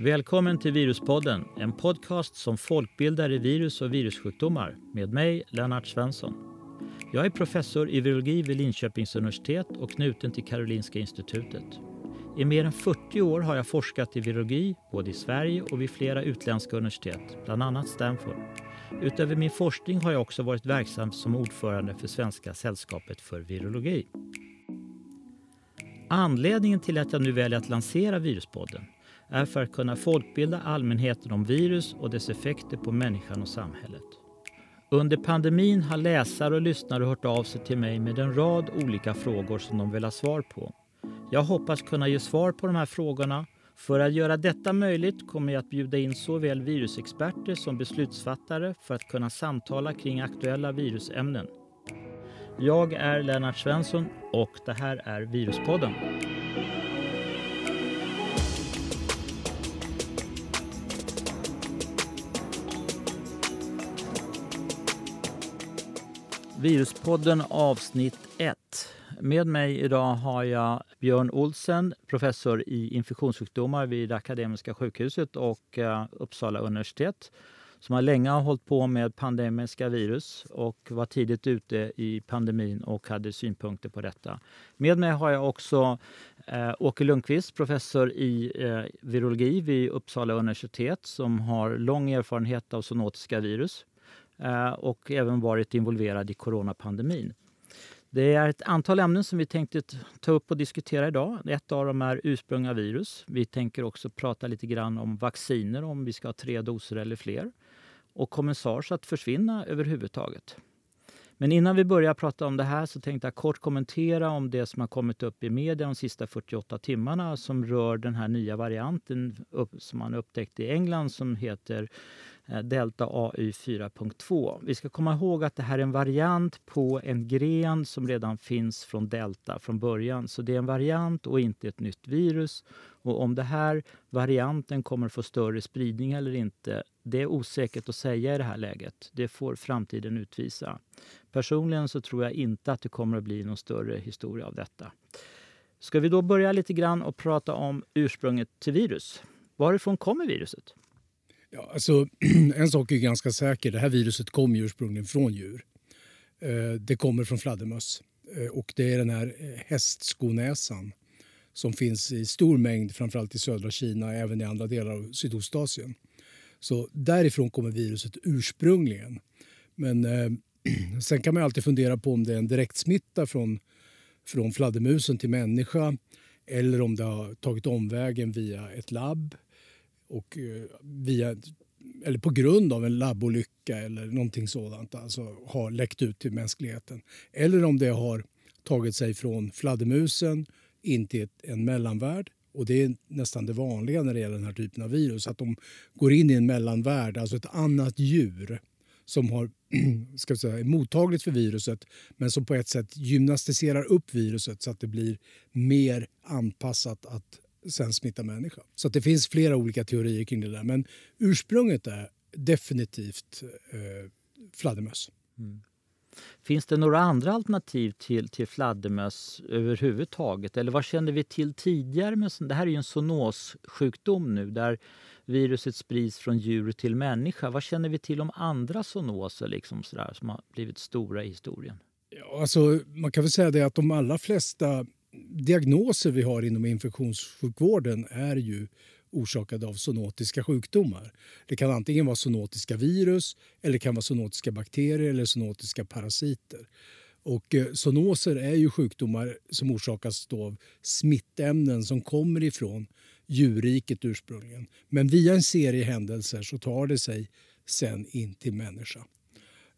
Välkommen till Viruspodden, en podcast som folkbildar i virus och virussjukdomar med mig, Lennart Svensson. Jag är professor i virologi vid Linköpings universitet och knuten till Karolinska institutet. I mer än 40 år har jag forskat i virologi både i Sverige och vid flera utländska universitet, bland annat Stanford. Utöver min forskning har jag också varit verksam som ordförande för Svenska sällskapet för virologi. Anledningen till att jag nu väljer att lansera Viruspodden är för att kunna folkbilda allmänheten om virus och dess effekter på människan och samhället. Under pandemin har läsare och lyssnare hört av sig till mig med en rad olika frågor som de vill ha svar på. Jag hoppas kunna ge svar på de här frågorna. För att göra detta möjligt kommer jag att bjuda in såväl virusexperter som beslutsfattare för att kunna samtala kring aktuella virusämnen. Jag är Lennart Svensson och det här är Viruspodden. Viruspodden avsnitt 1. Med mig idag har jag Björn Olsen, professor i infektionssjukdomar vid Akademiska sjukhuset och eh, Uppsala universitet som har länge hållit på med pandemiska virus och var tidigt ute i pandemin och hade synpunkter på detta. Med mig har jag också eh, Åke Lundqvist, professor i eh, virologi vid Uppsala universitet som har lång erfarenhet av zoonotiska virus Eh, och även varit involverad i coronapandemin. Det är ett antal ämnen som vi tänkte ta upp och diskutera idag. Ett av dem är ursprung av virus. Vi tänker också prata lite grann om vacciner, om vi ska ha tre doser eller fler. Och kommissars att försvinna överhuvudtaget. Men innan vi börjar prata om det här så tänkte jag kort kommentera om det som har kommit upp i media de sista 48 timmarna som rör den här nya varianten som man upptäckte i England som heter Eh, Delta AY 4.2. Vi ska komma ihåg att det här är en variant på en gren som redan finns från Delta från början. Så det är en variant och inte ett nytt virus. Och om den här varianten kommer få större spridning eller inte, det är osäkert att säga i det här läget. Det får framtiden utvisa. Personligen så tror jag inte att det kommer att bli någon större historia av detta. Ska vi då börja lite grann och prata om ursprunget till virus? Varifrån kommer viruset? Ja, alltså, en sak är ganska säker. Det här viruset kommer ursprungligen från djur. Eh, det kommer från fladdermöss. Eh, och det är den här eh, hästskonäsan som finns i stor mängd framförallt i södra Kina även i andra delar av Sydostasien. Så därifrån kommer viruset ursprungligen. Men eh, sen kan man alltid fundera på om det är en direktsmitta från, från fladdermusen till människa eller om det har tagit omvägen via ett labb och eh, via, eller på grund av en labbolycka eller någonting sådant alltså har läckt ut till mänskligheten. Eller om det har tagit sig från fladdermusen in till en mellanvärld. Och Det är nästan det vanliga när det gäller den här typen av virus. Att de går in i en mellanvärld, alltså ett annat djur som har, ska säga, är mottagligt för viruset men som på ett sätt gymnastiserar upp viruset så att det blir mer anpassat att sen smitta människa. Så det finns flera olika teorier kring det där. Men ursprunget är definitivt eh, fladdermöss. Mm. Finns det några andra alternativ till, till fladdermöss överhuvudtaget? Eller vad kände vi till tidigare? Med, det här är ju en zoonossjukdom nu där viruset sprids från djur till människa. Vad känner vi till om andra zoonoser liksom sådär, som har blivit stora i historien? Ja, alltså, man kan väl säga det att de allra flesta diagnoser vi har inom infektionssjukvården är ju orsakade av zoonotiska sjukdomar. Det kan antingen vara zoonotiska virus, eller det kan vara zoonotiska bakterier eller zoonotiska parasiter. Och eh, zoonoser är ju sjukdomar som orsakas av smittämnen som kommer ifrån djurriket ursprungligen. Men via en serie händelser så tar det sig sen in till människa.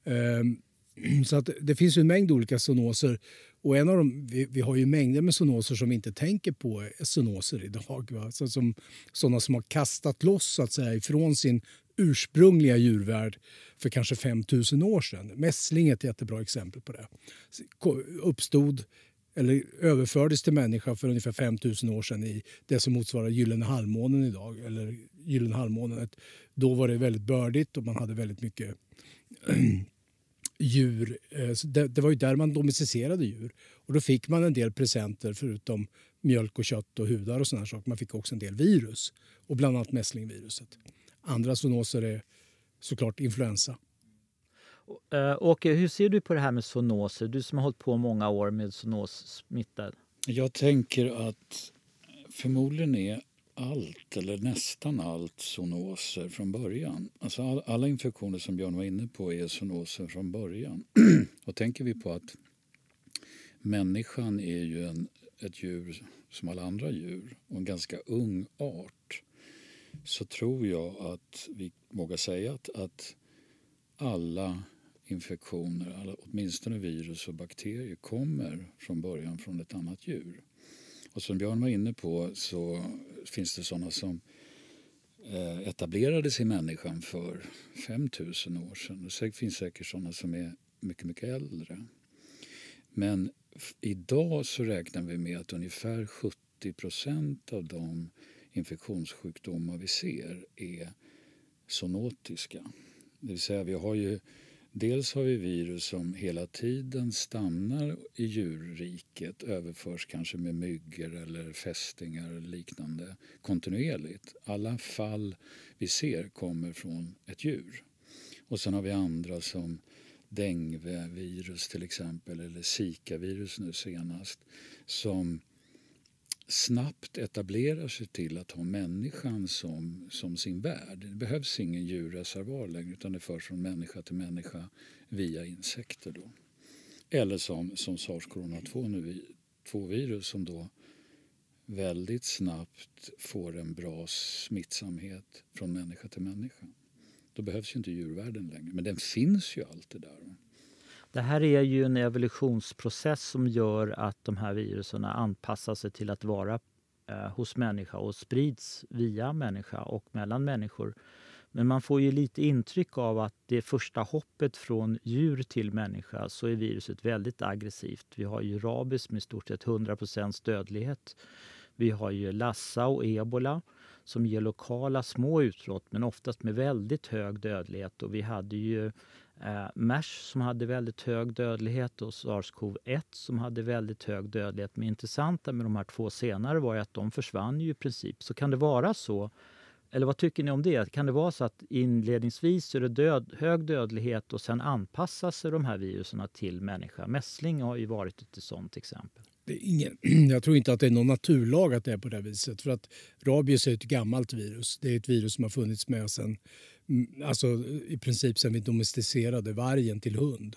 Ehm, så att det finns en mängd olika zoonoser och en av dem, vi, vi, har ju mängder med zoonoser som vi inte tänker på zoonoser idag. Va? Så som, sådana som har kastat loss så att säga, ifrån sin ursprungliga djurvärld för kanske 5000 år sedan. Mässling är ett jättebra exempel på det. Uppstod eller överfördes till människa för ungefär 5000 år sedan i det som motsvarar gyllene halvmånen idag. Eller gyllene halvmånen. Då var det väldigt bördigt och man hade väldigt mycket djur. Eh, det, det, var ju där man domesticerade djur. Och då fick man en del presenter förutom mjölk och kött och hudar och sådana saker. Man fick också en del virus och bland annat mässlingviruset. Andra zoonoser är såklart influensa. Uh, Åke, hur ser du på det här med zoonoser? Du som har hållit på många år med zoonossmitta. Jag tänker att förmodligen är allt, eller nästan allt, zoonoser från början. Alltså all, alla infektioner som Björn var inne på är zoonoser från början. och tänker vi på att människan är ju en, ett djur som alla andra djur och en ganska ung art så tror jag att vi vågar säga att, att alla infektioner, alla, åtminstone virus och bakterier, kommer från början från ett annat djur. Och som Björn var inne på så finns det sådana som eh, etablerades i människan för 5000 år sedan. Det finns säkert sådana som är mycket, mycket äldre. Men idag så räknar vi med att ungefär 70 procent av de infektionssjukdomar vi ser är zoonotiska. Det vill säga vi har ju Dels har vi virus som hela tiden stannar i djurriket, överförs kanske med myggor eller fästingar eller liknande kontinuerligt. Alla fall vi ser kommer från ett djur. Och sen har vi andra som dengvevirus till exempel eller zikavirus nu senast som snabbt etablerar sig till att ha människan som, som sin värld. Det behövs ingen djurreservoar längre utan det förs från människa till människa via insekter. Då. Eller som, som sars-cov-2-virus som då väldigt snabbt får en bra smittsamhet från människa till människa. Då behövs ju inte djurvärlden längre, men den finns ju alltid där. Det här är ju en evolutionsprocess som gör att de här virusen anpassar sig till att vara eh, hos människa och sprids via människa och mellan människor. Men man får ju lite intryck av att det första hoppet från djur till människa så är viruset väldigt aggressivt. Vi har ju rabies med stort sett 100% dödlighet. Vi har ju lassa och ebola som ger lokala små utbrott men oftast med väldigt hög dödlighet. Och vi hade ju eh, MERS som hade väldigt hög dödlighet och SARS-CoV-1 som hade väldigt hög dödlighet. Men intressanta med de här två senare var ju att de försvann ju i princip. Så kan det vara så, eller vad tycker ni om det? Kan det vara så att inledningsvis är det död, hög dödlighet och sen anpassar sig de här virusen till människa? Mässling har ju varit ett sånt exempel. Det är ingen, jag tror inte att det är någon naturlag att det är på det viset. För att rabies är ett gammalt virus. Det är ett virus som har funnits med sen Mm, alltså, i princip sen vi domesticerade vargen till hund.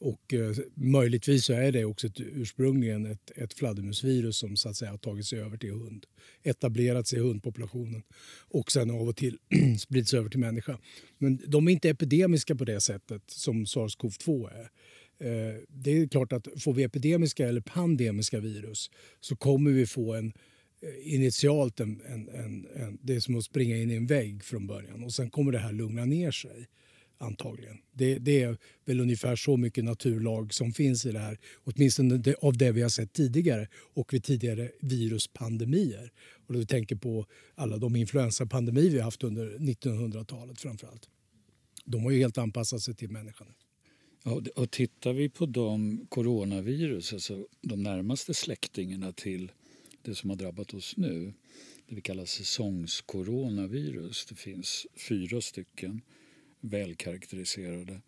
Och eh, möjligtvis så är det också ett, ursprungligen ett, ett fladdermusvirus som så att säga har tagit sig över till hund. Etablerat sig i hundpopulationen och sen av och till spridits över till människa. Men de är inte epidemiska på det sättet som sars-cov-2 är. Eh, det är klart att får vi epidemiska eller pandemiska virus så kommer vi få en Eh, Eh, initialt en, en, en, en, det är som att springa in i en vägg från början och sen kommer det här lugna ner sig antagligen. Det, det, är väl ungefär så mycket naturlag som finns i det här, åtminstone det, av det vi har sett tidigare och vid tidigare viruspandemier. Och då tänker på alla de influensapandemier vi har haft under 1900-talet framförallt. De har ju helt anpassat sig till människan. Ja, och tittar vi på de coronavirus, alltså de närmaste släktingarna till det som har drabbat oss nu, det vi kallar säsongskoronavirus. Det finns fyra stycken välkaraktäriserade.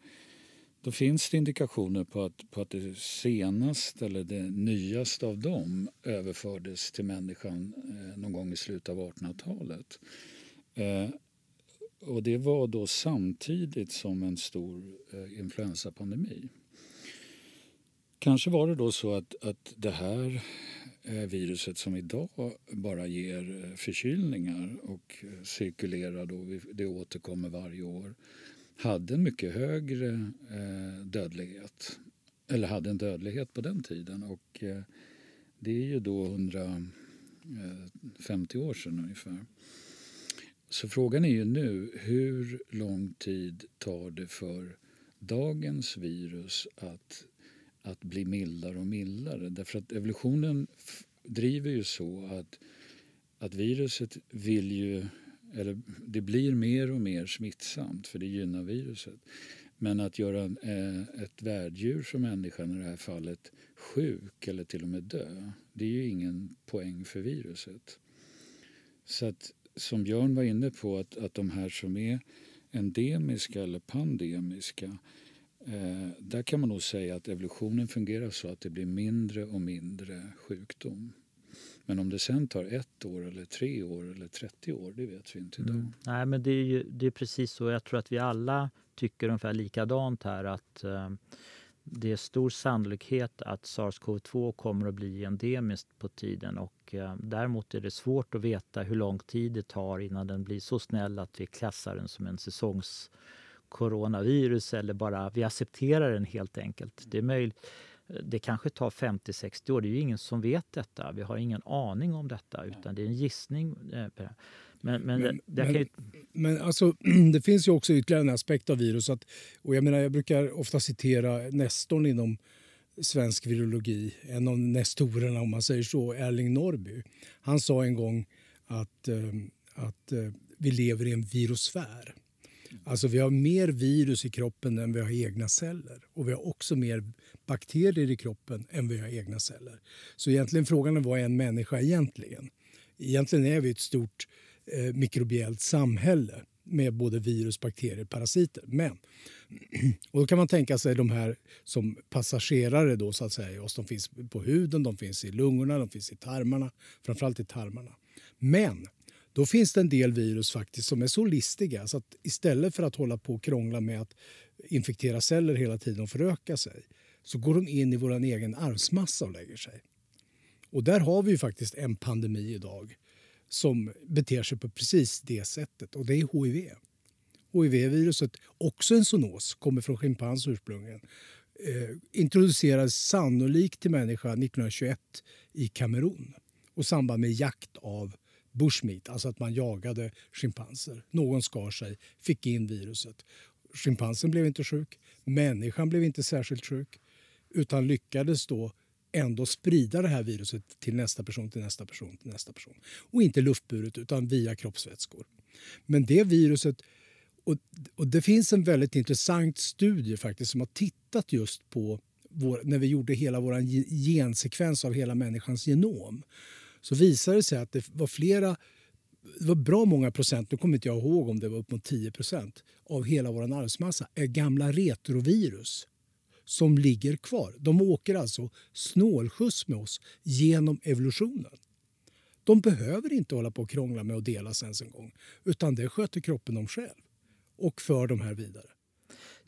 Då finns det indikationer på att, på att det senaste eller det nyaste av dem överfördes till människan eh, någon gång i slutet av 1800-talet. Eh, och det var då samtidigt som en stor eh, influensapandemi. Kanske var det då så att, att det här Eh, viruset som idag bara ger eh, förkylningar och eh, cirkulerar då, det återkommer varje år, hade en mycket högre dödlighet. Eller hade en dödlighet på den tiden. Och det är ju då 150 år sedan ungefär. Så frågan är ju nu, hur lång tid tar det för dagens virus att att bli mildare och mildare. Därför att evolutionen driver ju så att, att viruset vill ju, eller det blir mer och mer smittsamt för det gynnar viruset. Men att göra eh, ett värddjur som människan i det här fallet sjuk eller till och med dö, det är ju ingen poäng för viruset. Så att, som Björn var inne på, att, att de här som är endemiska eller pandemiska eh, där kan man nog säga att evolutionen fungerar så att det blir mindre och mindre sjukdom. Men om det sen tar ett år, eller tre år eller 30 år, det vet vi inte idag. Mm. Nej, men det är ju det är precis så. Jag tror att vi alla tycker ungefär likadant här. att eh, Det är stor sannolikhet att sars-cov-2 kommer att bli endemiskt på tiden. Och, eh, däremot är det svårt att veta hur lång tid det tar innan den blir så snäll att vi klassar den som en säsongs säsongskoronavirus eller bara vi accepterar den helt enkelt. Det är möjligt det kanske tar 50-60 år. Det är ju ingen som vet detta. Vi har ingen aning om detta, utan det är en gissning. Eh, men, men, men, det, det ju... men alltså, det finns ju också ytterligare en aspekt av virus. Att, och jag, menar, jag brukar ofta citera nestorn inom svensk virologi, en av nestorerna om man säger så, Erling Norrby. Han sa en gång att, eh, att eh, vi lever i en virosfär. Alltså vi har mer virus i kroppen än vi har egna celler. Och vi har också mer bakterier i kroppen än vi har egna celler. Så egentligen frågan är vad är en människa egentligen? Egentligen är vi ett stort eh, mikrobiellt samhälle med både virus, bakterier och parasiter. Men, och då kan man tänka sig de här som passagerare då, så att säga. De finns på huden, de finns i lungorna, de finns i tarmarna. Framförallt i tarmarna. Men då finns det en del virus faktiskt som är så listiga så att istället för att hålla på och krångla med att infektera celler hela tiden och föröka sig så går de in i vår egen arvsmassa och lägger sig. Och där har vi ju faktiskt en pandemi idag som beter sig på precis det sättet och det är hiv. Hiv-viruset, också en zoonos, kommer från schimpans ursprungligen. Eh, introducerades sannolikt till människa 1921 i Kamerun och samband med jakt av bushmeat, alltså att man jagade schimpanser. Någon skar sig, fick in viruset. Schimpansen blev inte sjuk, människan blev inte särskilt sjuk utan lyckades då ändå sprida det här viruset till nästa person, till nästa person, till nästa person. Och inte luftburet utan via kroppsvätskor. Men det viruset och, och, det finns en väldigt intressant studie faktiskt som har tittat just på vår, när vi gjorde hela vår gensekvens av hela människans genom så visade det sig att det var flera det var bra många procent, nu kommer inte jag ihåg om det var upp mot 10 procent av hela vår arvsmassa är gamla retrovirus som ligger kvar. De åker alltså snålskjuts med oss genom evolutionen. De behöver inte hålla på och krångla med att delas ens en gång utan det sköter kroppen om själv och för de här vidare.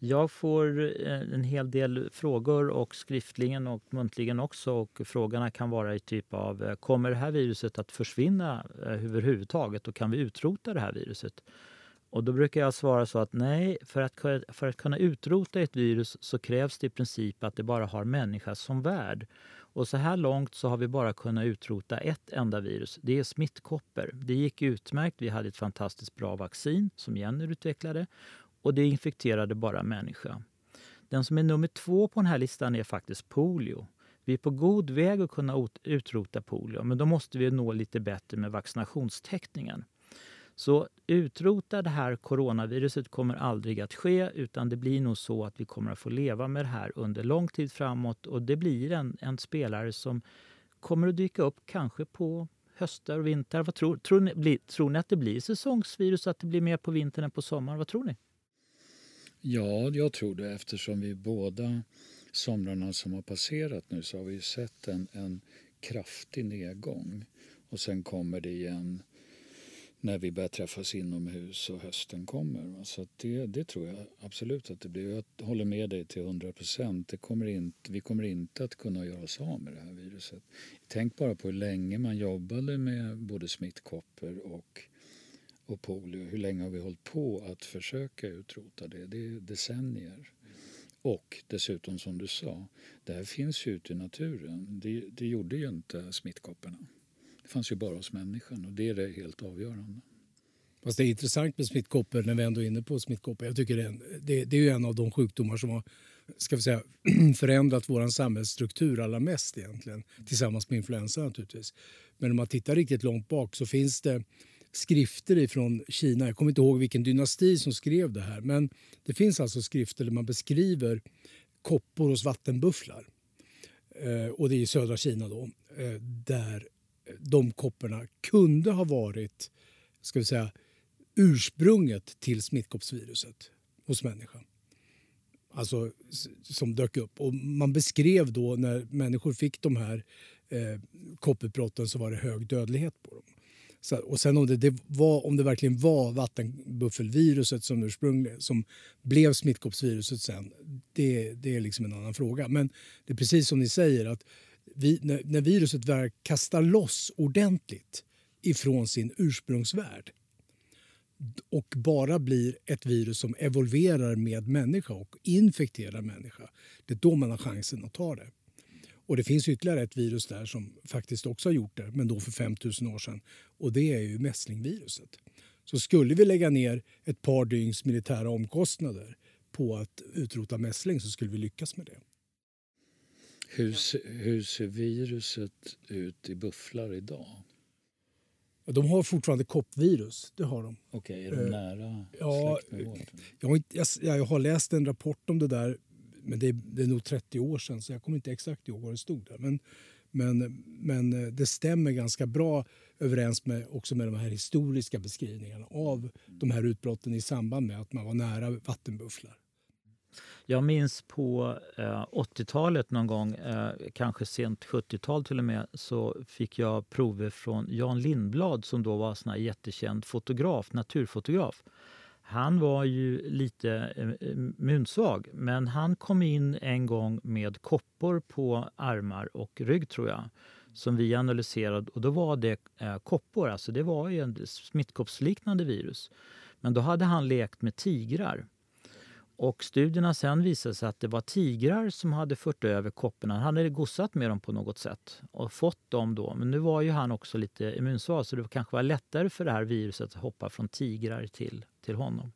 Jag får eh, en hel del frågor och skriftligen och muntligen också. Och frågorna kan vara i typ av eh, kommer det här viruset att försvinna eh, överhuvudtaget och kan vi utrota det här viruset? Och då brukar jag svara så att nej, för att, för att kunna utrota ett virus så krävs det i princip att det bara har människa som värd. Och så här långt så har vi bara kunnat utrota ett enda virus. Det är smittkoppor. Det gick utmärkt. Vi hade ett fantastiskt bra vaccin som Jenny utvecklade och det infekterade bara människa. Den som är nummer två på den här listan är faktiskt polio. Vi är på god väg att kunna utrota polio, men då måste vi nå lite bättre med vaccinationstäckningen. Så utrota det här coronaviruset kommer aldrig att ske utan det blir nog så att vi kommer att få leva med det här under lång tid framåt och det blir en, en spelare som kommer att dyka upp kanske på höstar och vintrar. Vad tror, tror, ni, tror ni att det blir säsongsvirus, att det blir mer på vintern än på sommaren? Vad tror ni? Ja, jag tror det eftersom vi båda somrarna som har passerat nu så har vi sett en, en kraftig nedgång. Och sen kommer det igen när vi börjar träffas inomhus och hösten kommer. Så det, det tror jag absolut att det blir. Jag håller med dig till 100 procent. Vi kommer inte att kunna göra oss av med det här viruset. Tänk bara på hur länge man jobbade med både smittkoppor och och polio, hur länge har vi hållit på att försöka utrota det? Det är decennier. Och dessutom som du sa, det här finns ju ute i naturen. Det, det gjorde ju inte smittkopporna. Det fanns ju bara hos människan och det är det helt avgörande. Fast det är intressant med smittkoppor när vi ändå är inne på smittkoppor. Jag tycker det, är, en, det, det är ju en av de sjukdomar som har ska vi säga, förändrat vår samhällsstruktur allra mest egentligen. Tillsammans med influensa naturligtvis. Men om man tittar riktigt långt bak så finns det skrifter ifrån Kina. Jag kommer inte ihåg vilken dynasti som skrev det här. Men det finns alltså skrifter där man beskriver koppor hos vattenbufflar. Eh, och det är i södra Kina då. Eh, där de kopporna kunde ha varit ska vi säga, ursprunget till smittkoppsviruset hos människan. Alltså som dök upp. Och man beskrev då när människor fick de här eh, kopputbrotten så var det hög dödlighet på dem. Så, och sen om det, det, var, om det verkligen var vattenbuffelviruset som ursprungligen som blev smittkoppsviruset sen, det, det är liksom en annan fråga. Men det är precis som ni säger att vi, när, när viruset väl kastar loss ordentligt ifrån sin ursprungsvärld och bara blir ett virus som evolverar med människa och infekterar människa. Det är då man har chansen att ta det. Och det finns ytterligare ett virus där som faktiskt också har gjort det, men då för 5000 år sedan. Och det är ju mässlingviruset. Så skulle vi lägga ner ett par dygns militära omkostnader på att utrota mässling så skulle vi lyckas med det. Hur, hur ser viruset ut i bufflar idag? De har fortfarande koppvirus. Det har de. Okej, är de uh, nära ja, har inte, jag, jag, har läst en rapport om det där, men det är, det är nog 30 år sedan så jag kommer inte exakt ihåg vad det stod där. Men, men, men eh, det stämmer ganska bra överens med, också med de här historiska beskrivningarna av de här utbrotten i samband med att man var nära vattenbufflar. Jag minns på eh, 80-talet någon gång, eh, kanske sent 70-tal till och med, så fick jag prover från Jan Lindblad som då var en jättekänd fotograf, naturfotograf. Han var ju lite eh, eh, munsvag, immunsvag, men han kom in en gång med koppor på armar och rygg tror jag som vi analyserade. Och då var det eh, koppor, alltså det var ju en smittkoppsliknande virus. Men då hade han lekt med tigrar och studierna sen visade sig att det var tigrar som hade fört över kopporna. Han hade gossat med dem på något sätt och fått dem då. Men nu var ju han också lite immunsvag så det kanske var lättare för det här viruset att hoppa från tigrar till, till honom.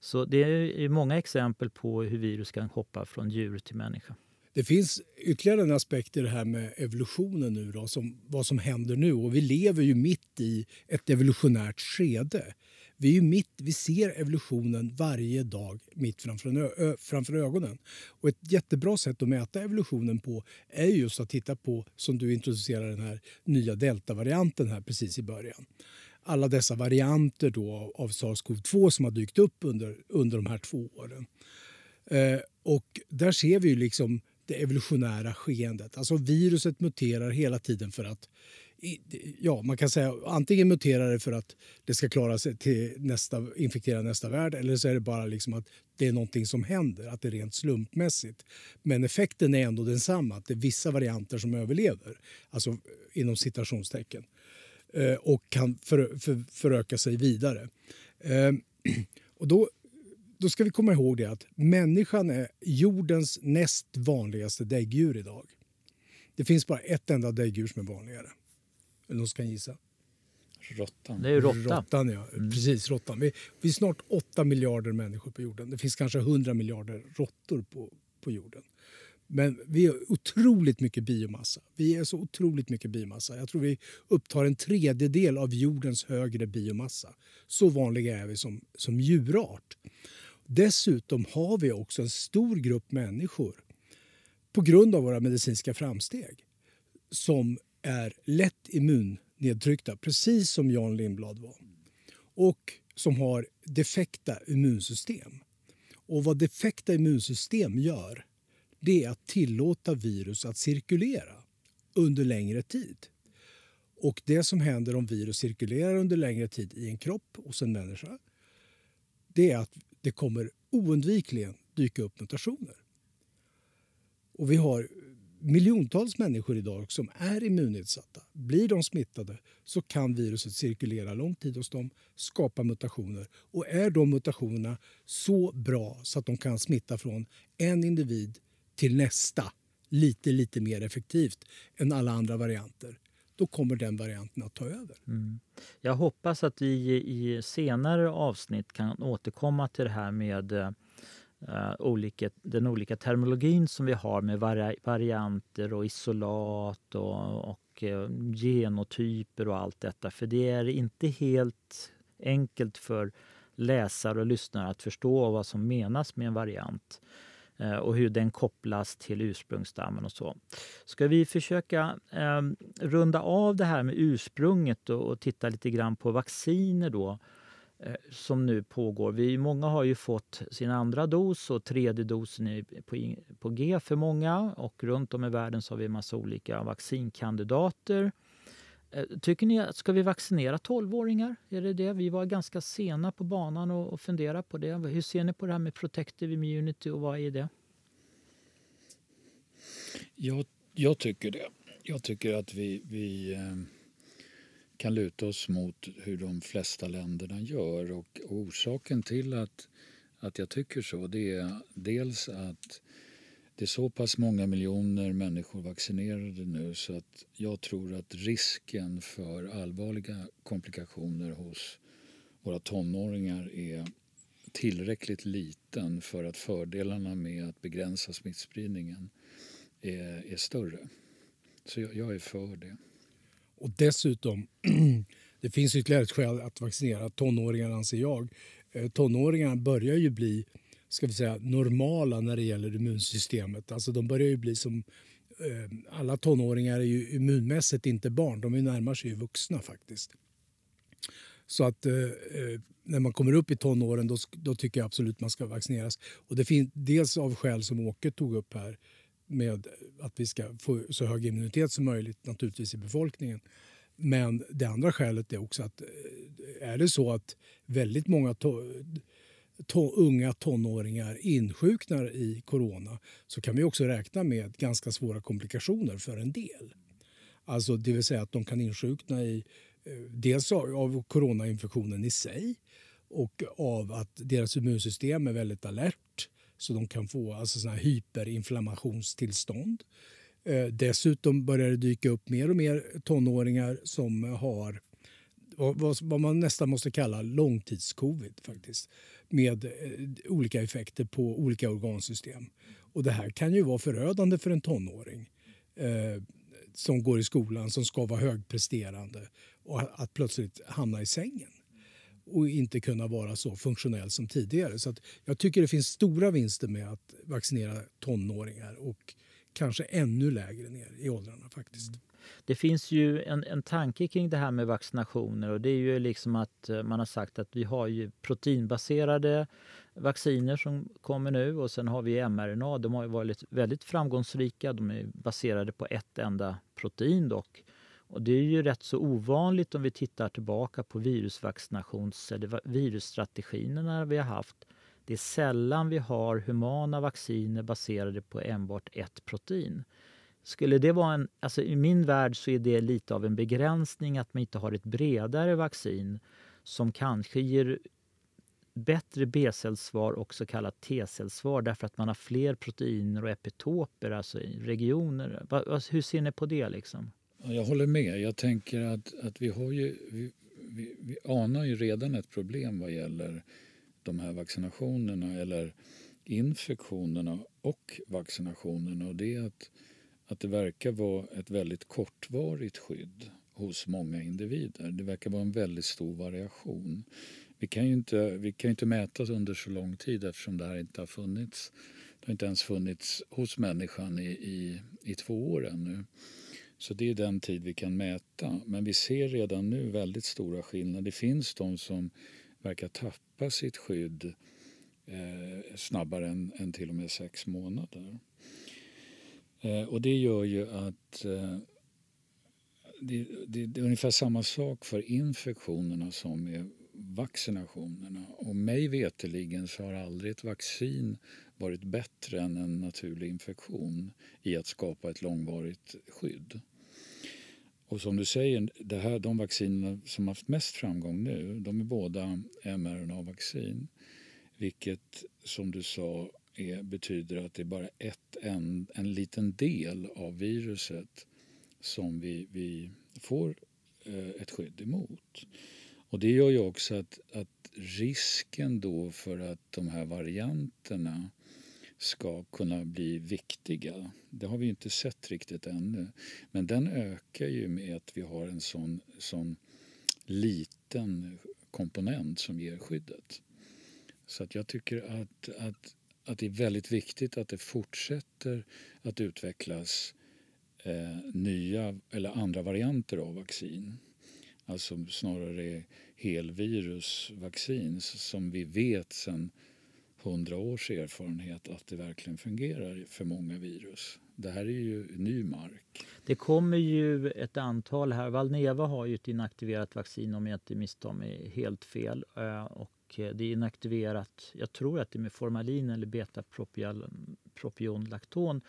Så det är många exempel på hur virus kan hoppa från djur till människa. Det finns ytterligare en aspekt i det här med evolutionen nu då, som, vad som händer nu. Och vi lever ju mitt i ett evolutionärt skede. Vi, är mitt, vi ser evolutionen varje dag mitt framför, framför ögonen. Och ett jättebra sätt att mäta evolutionen på är just att titta på, som du introducerar den här nya deltavarianten här precis i början. Alla dessa varianter då av sars-cov-2 som har dykt upp under, under de här två åren. Eh, och där ser vi ju liksom det evolutionära skeendet. Alltså viruset muterar hela tiden för att ja, man kan säga antingen muterar det för att det ska klara sig till nästa, infektera nästa värld eller så är det bara liksom att det är någonting som händer, att det är rent slumpmässigt. Men effekten är ändå densamma, att det är vissa varianter som överlever, alltså inom citationstecken, eh, och kan för, för, föröka sig vidare. Eh, och då, då ska vi komma ihåg det att människan är jordens näst vanligaste däggdjur idag. Det finns bara ett enda däggdjur som är vanligare. Eller någon som kan gissa? Råttan. Det är ju råtta. Råttan, ja. Mm. Precis, råttan. Vi, vi är snart 8 miljarder människor på jorden. Det finns kanske 100 miljarder råttor på, på jorden. Men vi har otroligt mycket biomassa. Vi är så otroligt mycket biomassa. Jag tror vi upptar en tredjedel av jordens högre biomassa. Så vanliga är vi som, som djurart. Dessutom har vi också en stor grupp människor på grund av våra medicinska framsteg som är lätt immunnedtryckta, precis som Jan Lindblad var. Och som har defekta immunsystem. Och vad defekta immunsystem gör det är att tillåta virus att cirkulera under längre tid. Och det som händer om virus cirkulerar under längre tid i en kropp hos en människa det är att det kommer oundvikligen dyka upp mutationer. Och vi har miljontals människor idag som är immunnedsatta. Blir de smittade så kan viruset cirkulera lång tid hos dem, skapa mutationer. Och är de mutationerna så bra så att de kan smitta från en individ till nästa lite, lite mer effektivt än alla andra varianter då kommer den varianten att ta över. Mm. Jag hoppas att vi i senare avsnitt kan återkomma till det här med eh, uh, olika, den olika terminologin som vi har med vari varianter och isolat och, och uh, genotyper och allt detta. För det är inte helt enkelt för läsare och lyssnare att förstå vad som menas med en variant eh, och hur den kopplas till ursprungsstammen och så. Ska vi försöka eh, runda av det här med ursprunget och, och titta lite grann på vacciner då eh, Eh, som nu pågår. Vi, många har ju fått sin andra dos och tredje dosen är på, på G för många och runt om i världen så har vi en massa olika vaccinkandidater. Eh, tycker ni att ska vi vaccinera 12-åringar? Är det det? Vi var ganska sena på banan och, och fundera på det. Hur ser ni på det här med protective immunity och vad är det? Jag, jag tycker det. Jag tycker att vi, vi eh, kan luta oss mot hur de flesta länderna gör. Och, och orsaken till att, att jag tycker så det är dels att det är så pass många miljoner människor vaccinerade nu så att jag tror att risken för allvarliga komplikationer hos våra tonåringar är tillräckligt liten för att fördelarna med att begränsa smittspridningen är, är större. Så jag, jag är för det. Och dessutom, det finns ytterligare ett skäl att vaccinera tonåringar anser jag. Eh, tonåringarna börjar ju bli ska vi säga, normala när det gäller immunsystemet. Alltså de börjar ju bli som... Eh, alla tonåringar är ju immunmässigt inte barn, de är närmar sig ju vuxna faktiskt. Så att eh, eh, när man kommer upp i tonåren då, då tycker jag absolut man ska vaccineras. Och det finns dels av skäl som Åke tog upp här med att vi ska få så hög immunitet som möjligt naturligtvis i befolkningen. Men det andra skälet är också att eh, är det så att väldigt många to unga tonåringar insjuknar i corona så kan vi också räkna med ganska svåra komplikationer för en del. Alltså det vill säga att de kan insjukna i eh, dels av coronainfektionen i sig och av att deras immunsystem är väldigt alert så de kan få alltså såna hyperinflammationstillstånd. Eh, dessutom börjar det dyka upp mer och mer tonåringar som har vad, man nästan måste kalla långtidscovid faktiskt med eh, olika effekter på olika organsystem. Och det här kan ju vara förödande för en tonåring eh, som går i skolan, som ska vara högpresterande och att plötsligt hamna i sängen och inte kunna vara så funktionell som tidigare. Så jag tycker det finns stora vinster med att vaccinera tonåringar och kanske ännu lägre ner i åldrarna faktiskt. Mm. Det finns ju en, en tanke kring det här med vaccinationer och det är ju liksom att eh, man har sagt att vi har ju proteinbaserade vacciner som kommer nu och sen har vi mRNA. De har varit väldigt framgångsrika. De är baserade på ett enda protein dock. Och det är ju rätt så ovanligt om vi tittar tillbaka på virusvaccinations eller virusstrategierna vi har haft. Det är sällan vi har humana vacciner baserade på enbart ett protein. Skulle det vara en, alltså I min värld så är det lite av en begränsning att man inte har ett bredare vaccin som kanske ger bättre B-cellsvar och så kallat T-cellsvar därför att man har fler proteiner och epitoper, alltså regioner. Alltså hur ser ni på det? Liksom? Jag håller med. Jag tänker att, att vi, har ju, vi, vi, vi anar ju redan ett problem vad gäller de här vaccinationerna eller infektionerna och vaccinationerna. Och det är att att det verkar vara ett väldigt kortvarigt skydd hos många individer. Det verkar vara en väldigt stor variation. Vi kan ju inte, vi kan inte mäta under så lång tid eftersom det här inte har funnits. Det har inte ens funnits hos människan i, i, i två år ännu. Så det är den tid vi kan mäta. Men vi ser redan nu väldigt stora skillnader. Det finns de som verkar tappa sitt skydd eh, snabbare än, än till och med sex månader. Eh, och det gör ju att eh, det, det, det, är ungefär samma sak för infektionerna som med vaccinationerna. Och mig veteligen så har aldrig ett vaccin varit bättre än en naturlig infektion i att skapa ett långvarigt skydd. Och som du säger, det här, de vacciner som haft mest framgång nu de är båda mRNA-vaccin. Vilket, som du sa, är, betyder att det är bara ett, en, en liten del av viruset som vi, vi får eh, ett skydd emot. Och det gör ju också att, att risken då för att de här varianterna ska kunna bli viktiga. Det har vi inte sett riktigt ännu. Men den ökar ju med att vi har en sån, sån liten komponent som ger skyddet. Så att jag tycker att, att, att det är väldigt viktigt att det fortsätter att utvecklas eh, nya eller andra varianter av vaccin. Alltså snarare helvirusvaccin som vi vet sen hundra års erfarenhet att det verkligen fungerar för många virus. Det här är ju ny mark. Det kommer ju ett antal här. Valneva har ju ett inaktiverat vaccin om jag inte misstar mig helt fel. Eh, och det är inaktiverat, jag tror att det är med formalin eller betapropionlakton.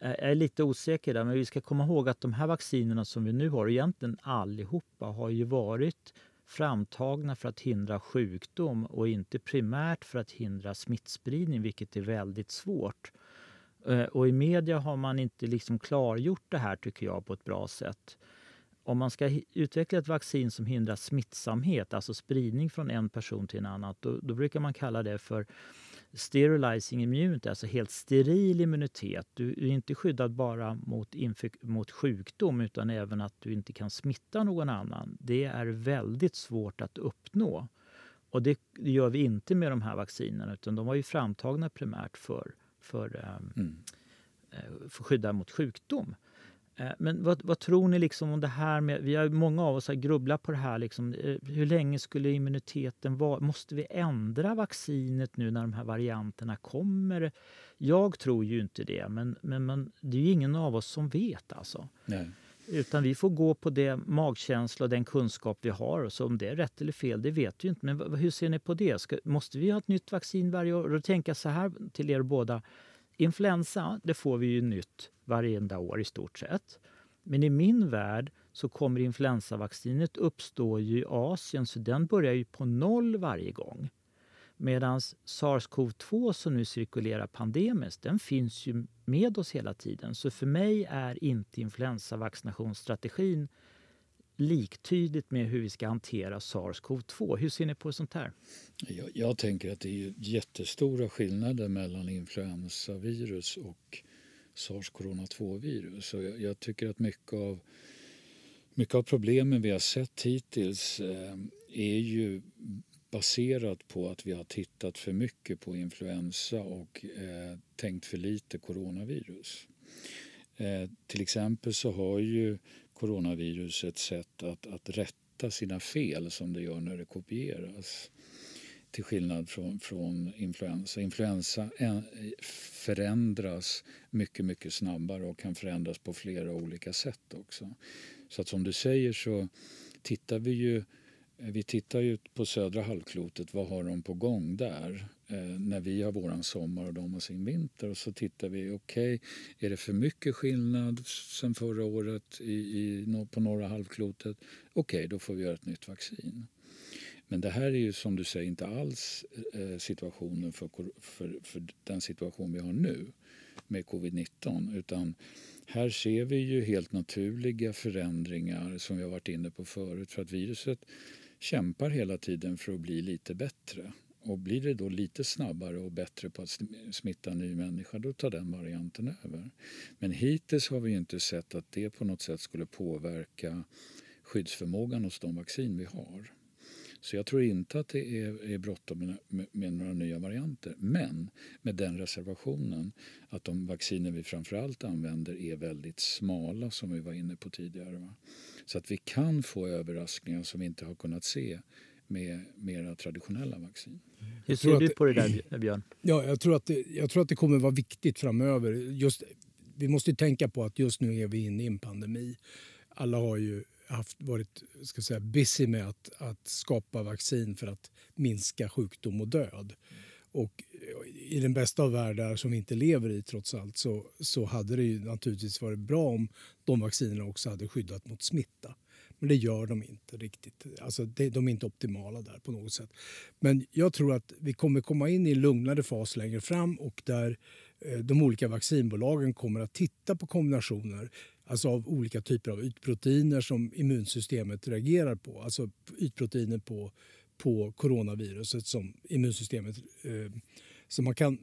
Eh, jag är lite osäker där, men vi ska komma ihåg att de här vaccinerna som vi nu har, egentligen allihopa, har ju varit framtagna för att hindra sjukdom och inte primärt för att hindra smittspridning, vilket är väldigt svårt. Eh, och I media har man inte liksom klargjort det här tycker jag på ett bra sätt. Om man ska utveckla ett vaccin som hindrar smittsamhet, alltså spridning från en person till en annan, då, då brukar man kalla det för sterilizing immunity, alltså helt steril immunitet. Du är inte skyddad bara mot, mot sjukdom utan även att du inte kan smitta någon annan. Det är väldigt svårt att uppnå. Och det gör vi inte med de här vaccinerna utan de var ju framtagna primärt för, för, ehm, mm. Eh, för skydda mot sjukdom. Eh, men vad, vad, tror ni liksom om det här med, vi har många av oss har grubblat på det här, liksom, eh, hur länge skulle immuniteten vara? Måste vi ändra vaccinet nu när de här varianterna kommer? Jag tror ju inte det, men, men man, det är ju ingen av oss som vet alltså. Nej. Utan vi får gå på det magkänsla och den kunskap vi har. Så om det är rätt eller fel, det vet vi inte. Men hur ser ni på det? Ska, måste vi ha ett nytt vaccin varje år? Och då tänker jag så här till er båda. Influensa, det får vi ju nytt varenda år i stort sett. Men i min värld så kommer influensavaccinet uppstå i Asien så den börjar ju på noll varje gång. Medan sars-cov-2 som nu cirkulerar pandemiskt, den finns ju med oss hela tiden. Så för mig är inte influensavaccinationsstrategin liktydigt med hur vi ska hantera sars-cov-2. Hur ser ni på sånt här? Jag, jag tänker att det är jättestora skillnader mellan influensavirus och SARS-CoV-2-virus. Jag, jag, tycker att mycket av, mycket av problemen vi har sett hittills eh, är ju baserat på att vi har tittat för mycket på influensa och eh, tänkt för lite coronavirus. Eh, till exempel så har ju coronavirus ett sätt att, att rätta sina fel som det gör när det kopieras till skillnad från, från influensa. Influensa eh, förändras mycket, mycket snabbare och kan förändras på flera olika sätt också. Så att som du säger så tittar vi ju vi tittar ju på södra halvklotet, vad har de på gång där? Eh, när vi har våran sommar och de har sin vinter. Och så tittar vi, okej, okay, är det för mycket skillnad sen förra året i, i, på norra halvklotet? Okej, okay, då får vi göra ett nytt vaccin. Men det här är ju som du säger inte alls eh, situationen för, för, för den situation vi har nu med covid-19 utan här ser vi ju helt naturliga förändringar som vi har varit inne på förut för att viruset kämpar hela tiden för att bli lite bättre. Och blir det då lite snabbare och bättre på att smitta en ny människa då tar den varianten över. Men hittills har vi inte sett att det på något sätt skulle påverka skyddsförmågan hos de vaccin vi har. Så jag tror inte att det är, är bråttom med, med, några nya varianter. Men med den reservationen att de vacciner vi framförallt använder är väldigt smala som vi var inne på tidigare. Va? Så att vi kan få överraskningar som vi inte har kunnat se med mera traditionella vaccin. Hur ser du på det där, Björn? Ja, jag, tror att det, jag tror att det kommer vara viktigt framöver. Just, vi måste tänka på att just nu är vi inne i en pandemi. Alla har ju haft, varit ska säga, busy med att, att skapa vaccin för att minska sjukdom och död. Och i den bästa av världar som vi inte lever i trots allt så, så hade det ju naturligtvis varit bra om de vaccinerna också hade skyddat mot smitta. Men det gör de inte riktigt. Alltså det, de är inte optimala där på något sätt. Men jag tror att vi kommer komma in i en lugnare fas längre fram och där eh, de olika vaccinbolagen kommer att titta på kombinationer alltså av olika typer av ytproteiner som immunsystemet reagerar på. Alltså ytproteiner på, på coronaviruset som immunsystemet... Eh, som man kan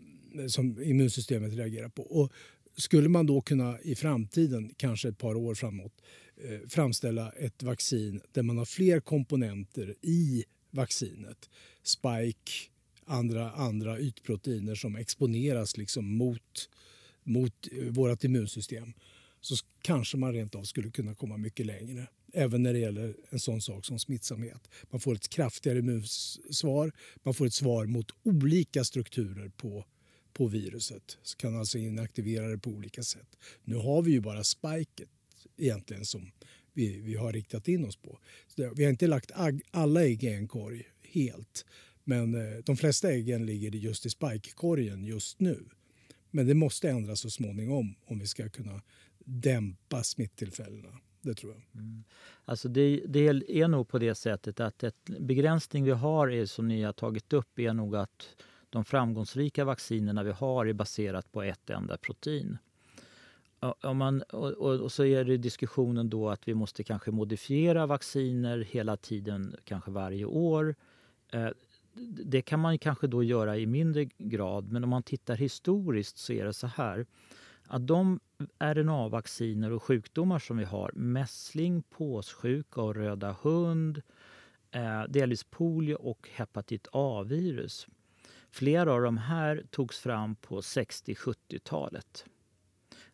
som immunsystemet reagerar på. Och skulle man då kunna i framtiden, kanske ett par år framåt, eh, Eh, framställa ett vaccin där man har fler komponenter i vaccinet, spike, andra, andra ytproteiner som exponeras liksom mot, mot eh, vårt immunsystem så kanske man rent av skulle kunna komma mycket längre. Även när det gäller en sån sak som smittsamhet. Man får ett kraftigare immunsvar, man får ett svar mot olika strukturer på, på viruset. Så kan alltså inaktivera det på olika sätt. Nu har vi ju bara spiket egentligen som vi, vi har riktat in oss på. Så vi har inte lagt alla ägg i en korg helt. Men eh, de flesta äggen ligger just i spikekorgen just nu. Men det måste ändras så småningom om vi ska kunna dämpa smittillfällena. Det tror jag. Mm. Alltså det, det, är nog på det sättet att en begränsning vi har är, som ni har tagit upp är nog att de framgångsrika vaccinerna vi har är baserat på ett enda protein. Om man, och, och, så är det diskussionen då att vi måste kanske modifiera vacciner hela tiden, kanske varje år. Eh, det kan man kanske då göra i mindre grad, men om man tittar historiskt så är det så här att de RNA-vacciner och sjukdomar som vi har, mässling, påssjuka och röda hund, eh, delvis polio och hepatit A-virus. Flera av de här togs fram på 60-70-talet.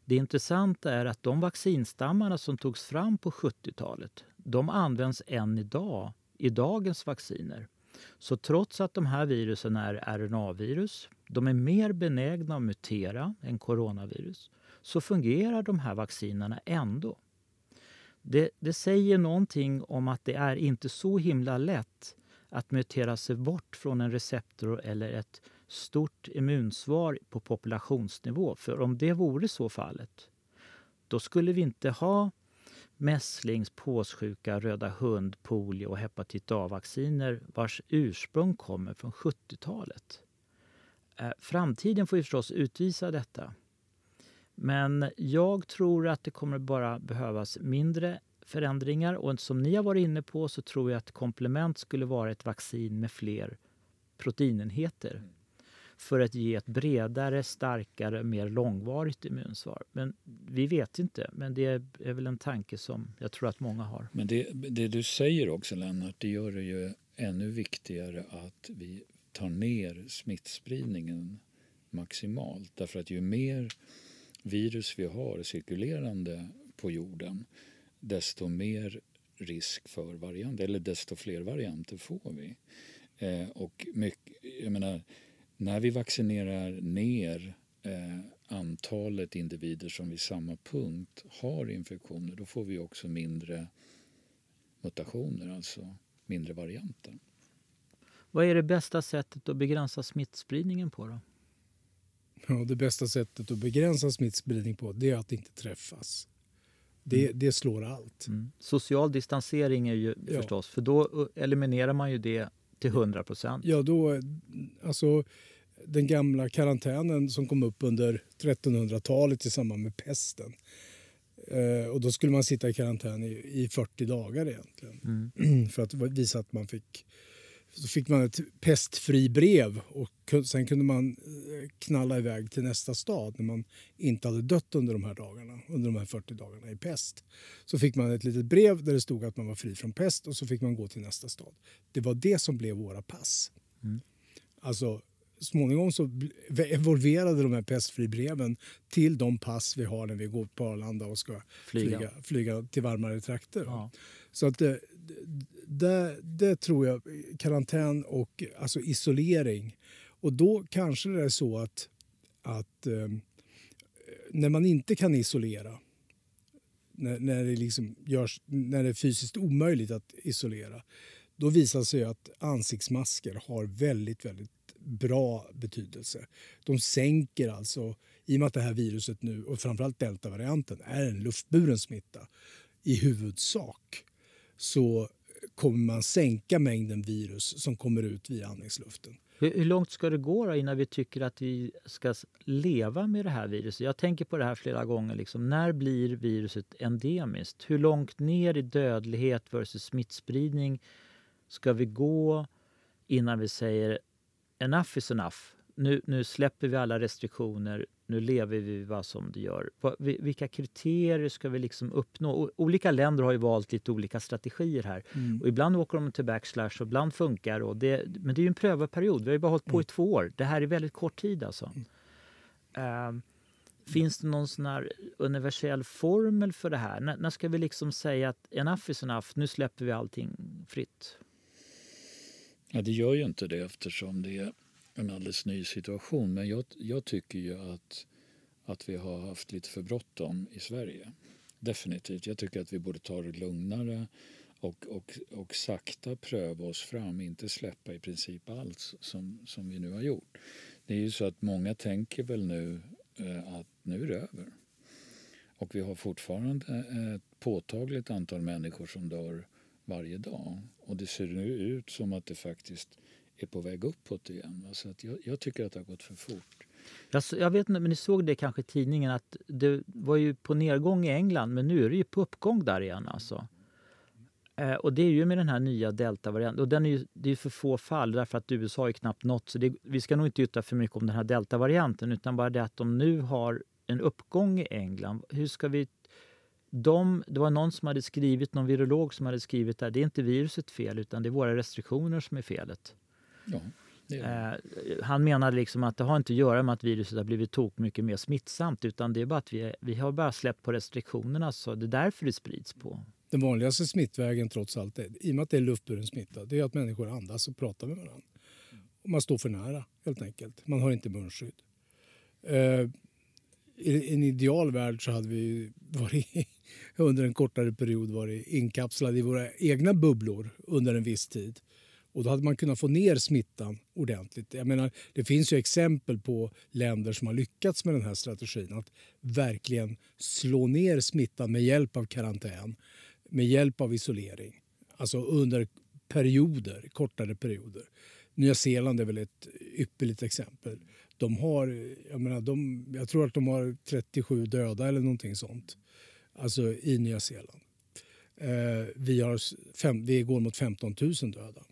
Det intressanta är att de vaccinstammarna som togs fram på 70-talet, de används än idag i dagens vacciner. Så trots att de här virusen är RNA-virus, de är mer benägna att mutera än coronavirus, så fungerar de här vaccinerna ändå. Det, det säger någonting om att det är inte så himla lätt att mutera sig bort från en receptor eller ett stort immunsvar på populationsnivå. För om det vore så fallet, då skulle vi inte ha mässlings, påssjuka, röda hund, polio och hepatit A-vacciner vars ursprung kommer från 70-talet. Eh, framtiden får ju förstås utvisa detta. Men jag tror att det kommer bara behövas mindre förändringar och som ni har varit inne på så tror jag att komplement skulle vara ett vaccin med fler proteinenheter för att ge ett bredare, starkare, mer långvarigt immunsvar. Men vi vet inte, men det är väl en tanke som jag tror att många har. Men det, det du säger också Lennart, det gör det ju ännu viktigare att vi tar ner smittspridningen maximalt. Därför att ju mer virus vi har cirkulerande på jorden desto mer risk för varianter, eller desto fler varianter får vi. Eh, och mycket, jag menar, när vi vaccinerar ner eh, antalet individer som vid samma punkt har infektioner då får vi också mindre mutationer, alltså mindre varianter. Vad är det bästa sättet att begränsa smittspridningen på? då? Ja, det bästa sättet att begränsa smittspridning på det är att inte träffas. Det, mm. det slår allt. Mm. Social distansering är ju ja. förstås, för då eliminerar man ju det till 100 procent. Ja, då, alltså den gamla karantänen som kom upp under 1300-talet i samband med pesten. Eh, och då skulle man sitta i karantän i, i 40 dagar egentligen. Mm. för att visa att man fick så fick man ett pestfri brev och sen kunde man eh, knalla iväg till nästa stad när man inte hade dött under de här dagarna, under de här 40 dagarna i pest. Så fick man ett litet brev där det stod att man var fri från pest och så fick man gå till nästa stad. Det var det som blev våra pass. Mm. Alltså småningom så evolverade de här pestfribreven till de pass vi har när vi går på Arlanda och ska flyga, flyga, flyga till varmare trakter. Ja. Så att det, det, tror jag, karantän och alltså isolering. Och då kanske det är så att, att eh, när man inte kan isolera när, när, det liksom görs, när det är fysiskt omöjligt att isolera då visar det sig att ansiktsmasker har väldigt, väldigt bra betydelse. De sänker alltså, i och med att det här viruset nu, och framförallt deltavarianten, är en luftburen smitta i huvudsak så kommer man sänka mängden virus som kommer ut via andningsluften. Hur, långt ska det gå innan vi tycker att vi ska leva med det här viruset? Jag tänker på det här flera gånger. Liksom, när blir viruset endemiskt? Hur långt ner i dödlighet versus smittspridning ska vi gå innan vi säger enough is enough? nu, nu släpper vi alla restriktioner, nu lever vi vad som det gör. Vilka kriterier ska vi liksom uppnå? Olika länder har ju valt lite olika strategier här. Mm. Och ibland åker de till backslash och ibland funkar och det. Men det är ju en prövarperiod. Vi har ju bara hållit på mm. i två år. Det här är väldigt kort tid alltså. Mm. Uh, finns det någon sån här universell formel för det här? N när ska vi liksom säga att enough is enough, nu släpper vi allting fritt? Ja, det gör ju inte det eftersom det är en alldeles ny situation. Men jag, jag tycker ju att, att vi har haft lite för bråttom i Sverige. Definitivt. Jag tycker att vi borde ta det lugnare och, och, och sakta pröva oss fram, inte släppa i princip allt som, som vi nu har gjort. Det är ju så att många tänker väl nu eh, att nu är det över. Och vi har fortfarande eh, ett påtagligt antal människor som dör varje dag. Och det ser nu ut som att det faktiskt är på väg uppåt igen. Så att jag, jag tycker att det har gått för fort. Jag, jag vet inte, men ni såg det kanske i tidningen att det var ju på nedgång i England men nu är det ju på uppgång där igen alltså. Eh, och det är ju med den här nya deltavarianten. Och den är ju, det är för få fall därför att USA är knappt nått. Så det, vi ska nog inte yttra för mycket om den här deltavarianten utan bara det att de nu har en uppgång i England. Hur ska vi de, det var någon som hade skrivit, någon virolog som hade skrivit där, det är inte viruset fel utan det är våra restriktioner som är felet. Ja, eh, han menade liksom att det har inte att göra med att viruset har blivit tok mycket mer smittsamt utan det är bara att vi, vi har bara släppt på restriktionerna så det är därför det sprids på. Den vanligaste smittvägen trots allt, är, i och med att det är luftburen smitta, det är att människor andas och pratar med varandra. Och man står för nära helt enkelt. Man har inte munskydd. Eh, i en ideal värld så hade vi varit under en kortare period varit inkapslade i våra egna bubblor under en viss tid. Och då hade man kunnat få ner smittan ordentligt. Jag menar, det finns ju exempel på länder som har lyckats med den här strategin. Att verkligen slå ner smittan med hjälp av karantän, med hjälp av isolering. Alltså under perioder, kortare perioder. Nya Zeeland är väl ett ypperligt exempel. De har, jag, menar, de, jag tror att de har 37 döda eller någonting sånt. Alltså i Nya Zeeland. Eh, vi, har fem, vi går mot 15 000 döda.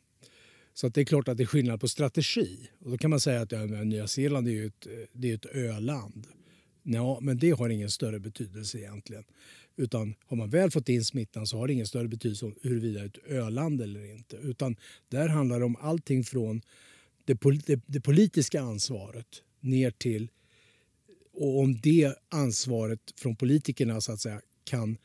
Så att det är klart att det är skillnad på strategi. Och då kan man säga att ja, Nya Zeeland är ett, det är ett öland. Ja, men det har ingen större betydelse egentligen. Utan har man väl fått in smittan så har det ingen större betydelse om huruvida det är ett öland eller inte. Utan där handlar det om allting från det, det, det politiska ansvaret ner till och om det ansvaret från politikerna så att säga kan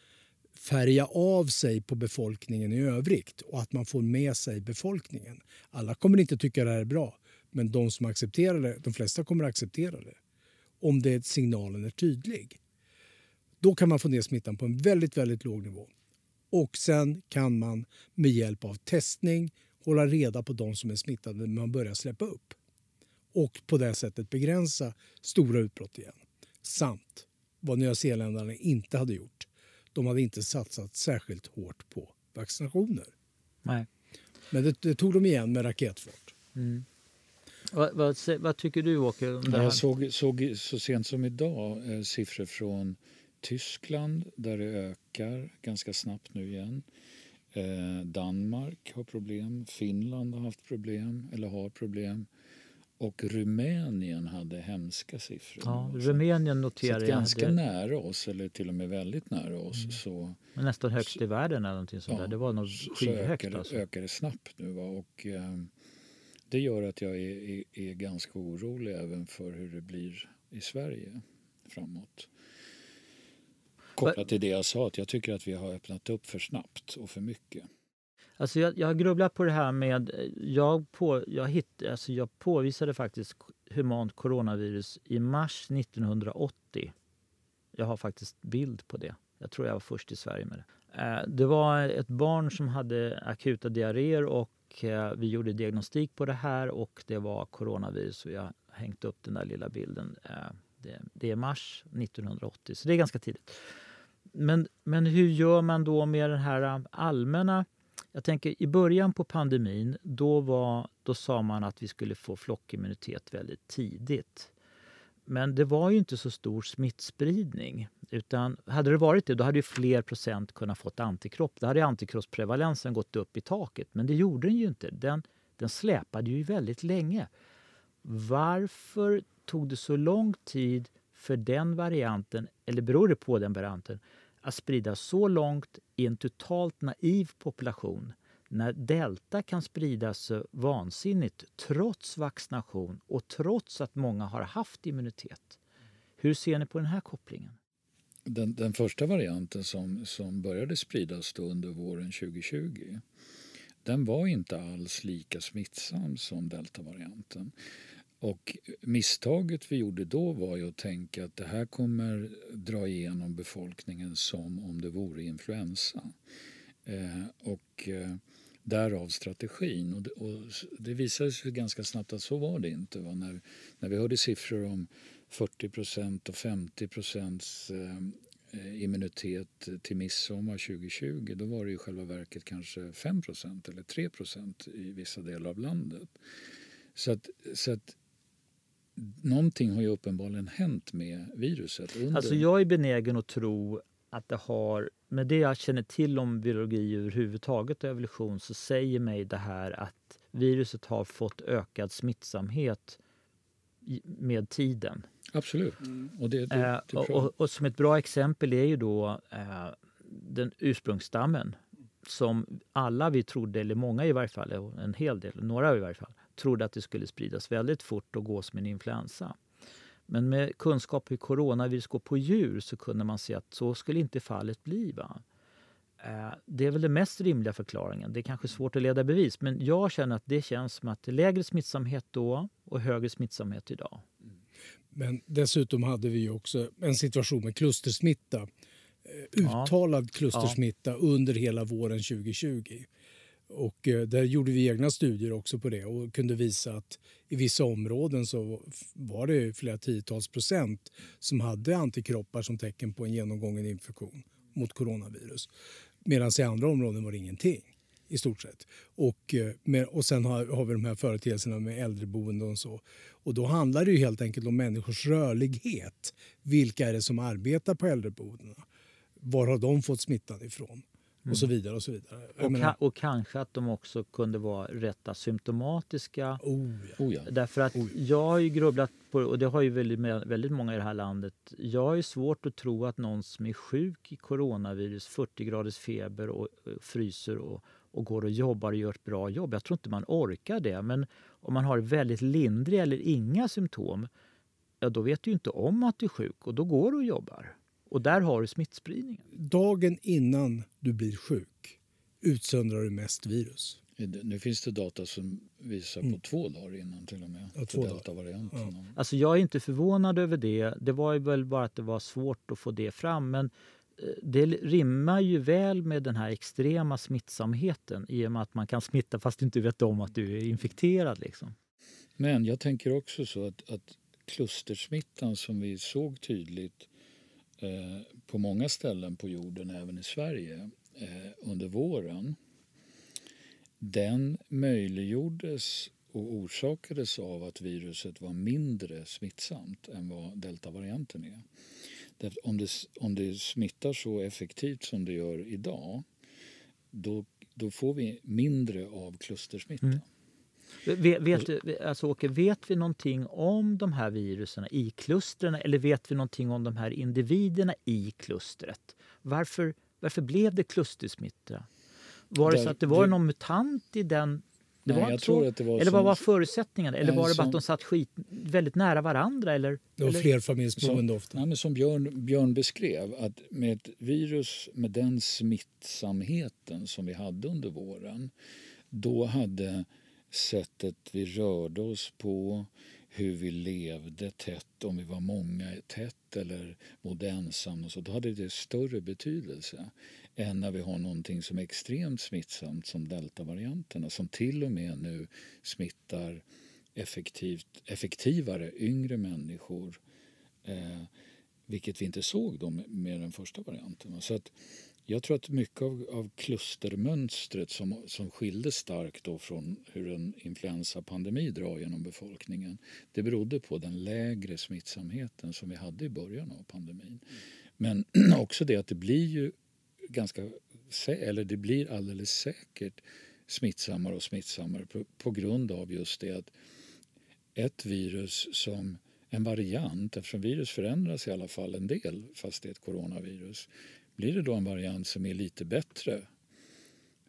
färga av sig på befolkningen i övrigt och att man får med sig befolkningen. Alla kommer inte tycka det här är bra, men de som accepterar det, de flesta kommer att acceptera det om det signalen är tydlig. Då kan man få ner smittan på en väldigt, väldigt låg nivå. Och sen kan man med hjälp av testning hålla reda på de som är smittade när man börjar släppa upp. Och på det sättet begränsa stora utbrott igen. Samt vad nyzeeländarna inte hade gjort. De hade inte satsat särskilt hårt på vaccinationer. Nej. Men det, det tog de igen med raketfart. Mm. Vad, vad, vad, tycker du, Åke? Om det här? Jag såg, såg så sent som idag eh, siffror från Tyskland där det ökar ganska snabbt nu igen. Eh, Danmark har problem, Finland har haft problem eller har problem. Och Rumänien hade hemska siffror. Ja, Rumänien noterar så ganska det... nära oss, eller till och med väldigt nära oss. Mm. Så, Men nästan högst så, i världen eller någonting sånt ja, där. Det var något skyhögt. Så ökar, alltså. ökar det snabbt nu. Va? Och, eh, det gör att jag är, är, är, ganska orolig även för hur det blir i Sverige framåt. Kopplat till det jag sa, att jag tycker att vi har öppnat upp för snabbt och för mycket. Alltså jag, jag har grubblat på det här med... Jag, på, jag, hitt, alltså jag påvisade faktiskt humant coronavirus i mars 1980. Jag har faktiskt bild på det. Jag tror jag var först i Sverige med det. Eh, det var ett barn som hade akuta diarréer och eh, vi gjorde diagnostik på det här och det var coronavirus. Och jag har hängt upp den där lilla bilden. Eh, det, det är mars 1980, så det är ganska tidigt. Men, men hur gör man då med den här allmänna jag tänker i början på pandemin, då, var, då sa man att vi skulle få flockimmunitet väldigt tidigt. Men det var ju inte så stor smittspridning. Utan hade det varit det, då hade ju fler procent kunnat fått antikropp. Då hade antikroppsprevalensen gått upp i taket. Men det gjorde den ju inte. Den, den släpade ju väldigt länge. Varför tog det så lång tid för den varianten, eller beror det på den varianten, att spridas så långt i en totalt naiv population när delta kan spridas så vansinnigt trots vaccination och trots att många har haft immunitet. Hur ser ni på den här kopplingen? Den, den första varianten som, som började spridas då under våren 2020 den var inte alls lika smittsam som deltavarianten. Och misstaget vi gjorde då var ju att tänka att det här kommer dra igenom befolkningen som om det vore influensa. Eh, och eh, därav strategin. Och det, och det visade sig ganska snabbt att så var det inte. Va? När, när vi hörde siffror om 40% och 50 procents eh, immunitet till midsommar 2020 då var det i själva verket kanske 5% eller 3% i vissa delar av landet. Så att, så att någonting har ju uppenbarligen hänt med viruset. Under... Alltså jag är benägen att tro att det har, med det jag känner till om biologi överhuvudtaget och evolution så säger mig det här att viruset har fått ökad smittsamhet med tiden. Absolut. Mm. Och, det, det, det och, och, och, som ett bra exempel är ju då eh, den ursprungsstammen som alla vi trodde, eller många i varje fall, en hel del, några i varje fall, trodde att det skulle spridas väldigt fort och gå som en influensa. Men med kunskap hur coronavirus går på djur så kunde man se att så skulle inte fallet bli. Va? Eh, det är väl den mest rimliga förklaringen. Det är kanske svårt att leda bevis men jag känner att det känns som att det är lägre smittsamhet då och högre smittsamhet idag. Men dessutom hade vi också en situation med klustersmitta. Eh, uttalad klustersmitta ja. under hela våren 2020. Och eh, där gjorde vi egna studier också på det och kunde visa att i vissa områden så var det flera tiotals procent som hade antikroppar som tecken på en genomgången infektion mot coronavirus. Medan i andra områden var det ingenting i stort sett. Och, eh, och sen har, har vi de här företeelserna med äldreboenden och så. Och då handlar det ju helt enkelt om människors rörlighet. Vilka är det som arbetar på äldreboendena? Var har de fått smittan ifrån? Och så mm. vidare. Och så vidare. Och, menar... ka och, kanske att de också kunde vara rätt asymptomatiska. Oh, ja. Oh, ja. Därför att oh, ja. jag har ju grubblat på och det har ju väldigt, väldigt många i det här landet. Jag har ju svårt att tro att någon som är sjuk i coronavirus, 40 graders feber och, och fryser och, och går och jobbar och gör ett bra jobb. Jag tror inte man orkar det. Men om man har väldigt lindriga eller inga symptom, ja då vet du inte om att du är sjuk och då går du och jobbar. Och där har du smittspridningen. Dagen innan du blir sjuk utsöndrar du mest virus. Nu finns det data som visar på mm. två dagar innan till och med. Ja, för deltavarianten. Ja. Alltså jag är inte förvånad över det. Det var väl bara att det var svårt att få det fram. Men eh, det rimmar ju väl med den här extrema smittsamheten i och med att man kan smitta fast du inte vet om att du är infekterad. Liksom. Men jag tänker också så att, att klustersmittan som vi såg tydligt Eh, Eh, på många ställen på jorden, även i Sverige, eh, under våren den möjliggjordes och orsakades av att viruset var mindre smittsamt än vad deltavarianten är. Om det, om det smittar så effektivt som det gör idag då, då får vi mindre av klustersmitta. Mm. Vet, vet, alltså Åke, vet vi någonting om de här virusen i klustren eller vet vi någonting om de här individerna i klustret? Varför, varför blev det klustersmitta? Var det så att det var någon mutant i den det Nej, var jag tror att det var eller vad var förutsättningarna? Eller var det bara att de satt skit väldigt nära varandra? Eller, det var flerfamiljsboende ofta. Nej, men som Björn, Björn beskrev, att med ett virus med den smittsamheten som vi hade under våren då hade sättet vi rörde oss på, hur vi levde tätt, om vi var många tätt eller bodde ensam och så, då hade det större betydelse än när vi har någonting som är extremt smittsamt som deltavarianterna som till och med nu smittar effektivt, effektivare yngre människor eh, vilket vi inte såg då med, den första varianten. Så att jag tror att mycket av, av klustermönstret som, som skilde starkt då från hur en influensapandemi drar genom befolkningen det berodde på den lägre smittsamheten som vi hade i början av pandemin. Men också det att det blir ju ganska, eller det blir alldeles säkert smittsammare och smittsammare på, på grund av just det att ett virus som en variant, eftersom virus förändras i alla fall en del fast det är ett coronavirus. Blir det då en variant som är lite bättre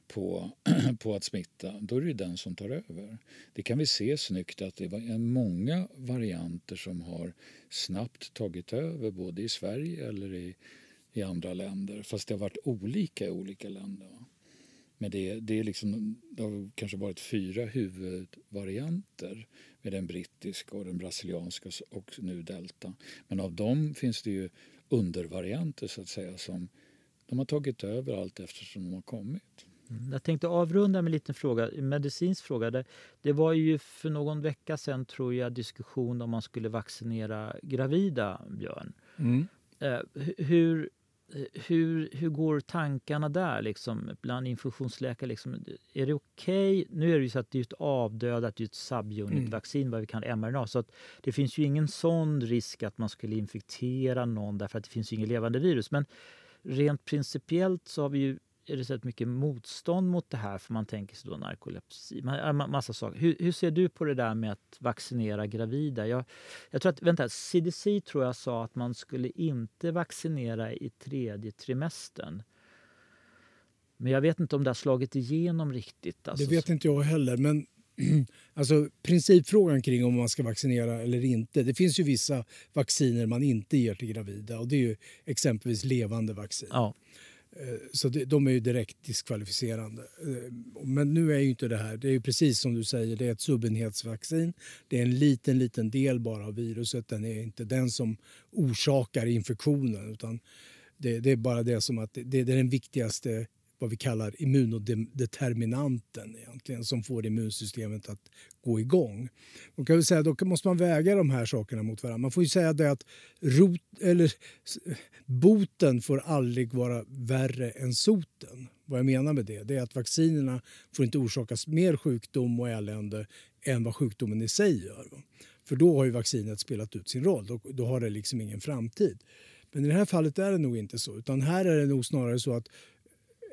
på, på att smitta, då är det den som tar över. Det kan vi se snyggt att det är många varianter som har snabbt tagit över både i Sverige eller i, i andra länder fast det har varit olika i olika länder. Men det, det, är liksom, det har kanske varit fyra huvudvarianter med den brittiska och den brasilianska och nu delta. Men av dem finns det ju undervarianter så att säga som de har tagit över allt eftersom de har kommit. Mm. Jag tänkte avrunda med en liten fråga, en medicinsk fråga. Det, det var ju för någon vecka sedan tror jag diskussion om man skulle vaccinera gravida, Björn. Mm. Eh, hur, hur, hur går tankarna där liksom, bland infusionsläkare? Liksom, är det okej? Okay? Nu är det ju så att det är ett avdödat, det är ett subunit-vaccin, mm. vad vi kan mRNA. Så att det finns ju ingen sån risk att man skulle infektera någon därför att det finns ju inget levande virus. Men rent principiellt så har vi ju är det så mycket motstånd mot det här för man tänker sig då narkolepsi, massa saker. Hur, hur, ser du på det där med att vaccinera gravida? Jag, jag tror att, vänta, CDC tror jag sa att man skulle inte vaccinera i tredje trimestern. Men jag vet inte om det har slagit igenom riktigt. Alltså. Det vet inte jag heller. Men alltså, principfrågan kring om man ska vaccinera eller inte. Det finns ju vissa vacciner man inte ger till gravida och det är ju exempelvis levande vaccin. Ja. Eh, så de är ju direkt diskvalificerande. Eh, men nu är ju inte det här, det är ju precis som du säger, det är ett subenhetsvaccin. Det är en liten, liten del bara av viruset. Den är inte den som orsakar infektionen utan det, det är bara det som att det, det är den viktigaste vad vi kallar immunodeterminanten egentligen, som får immunsystemet att gå igång. Man kan vi säga, då måste man väga de här sakerna mot varandra. Man får ju säga det att rot, eller, boten får aldrig vara värre än soten. Vad jag menar med det, det är att vaccinerna får inte orsaka mer sjukdom och elände än vad sjukdomen i sig gör. För då har ju vaccinet spelat ut sin roll. Då, då har det liksom ingen framtid. Men i det här fallet är det nog inte så. Utan här är det nog snarare så att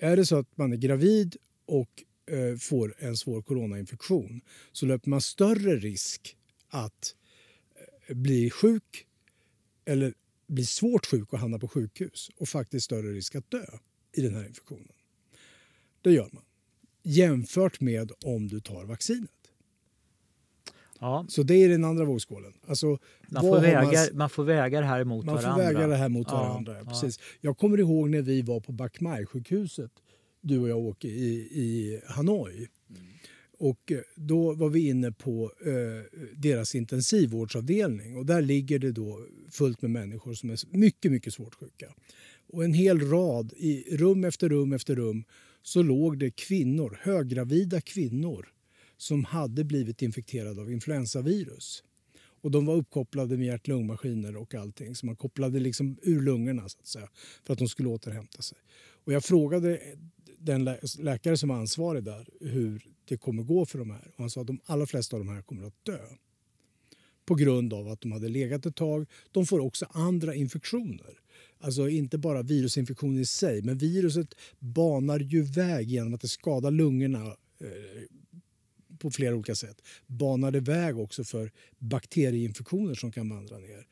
är det så att man är gravid och eh, får en svår coronainfektion så löper man större risk att eh, bli sjuk eller bli svårt sjuk och hamna på sjukhus och faktiskt större risk att dö i den här infektionen. Det gör man. Jämfört med om du tar vaccinet. Ja. Så det är den andra vågskålen. Alltså, man, får väga, man, man, får väga det här mot man varandra. Man får väga det här mot ja. varandra. Precis. Jag kommer ihåg när vi var på Bach Mai-sjukhuset, du och jag Åke, i, i Hanoi. Mm. Och eh, då var vi inne på eh, deras intensivvårdsavdelning och där ligger det då fullt med människor som är mycket, mycket svårt sjuka. Och en hel rad, i rum efter rum efter rum, så låg det kvinnor, höggravida kvinnor som hade blivit infekterade av influensavirus. Och de var uppkopplade med hjärt-lungmaskiner och allting. Så man kopplade liksom ur lungorna så att säga, för att de skulle återhämta sig. Och jag frågade den läkare som var ansvarig där hur det kommer gå för de här. Och han sa att de allra flesta av de här kommer att dö. På grund av att de hade legat ett tag. De får också andra infektioner. Alltså inte bara virusinfektioner i sig, men viruset banar ju väg genom att det skadar lungorna eh, på flera olika sätt banade väg också för bakterieinfektioner som kan vandra ner.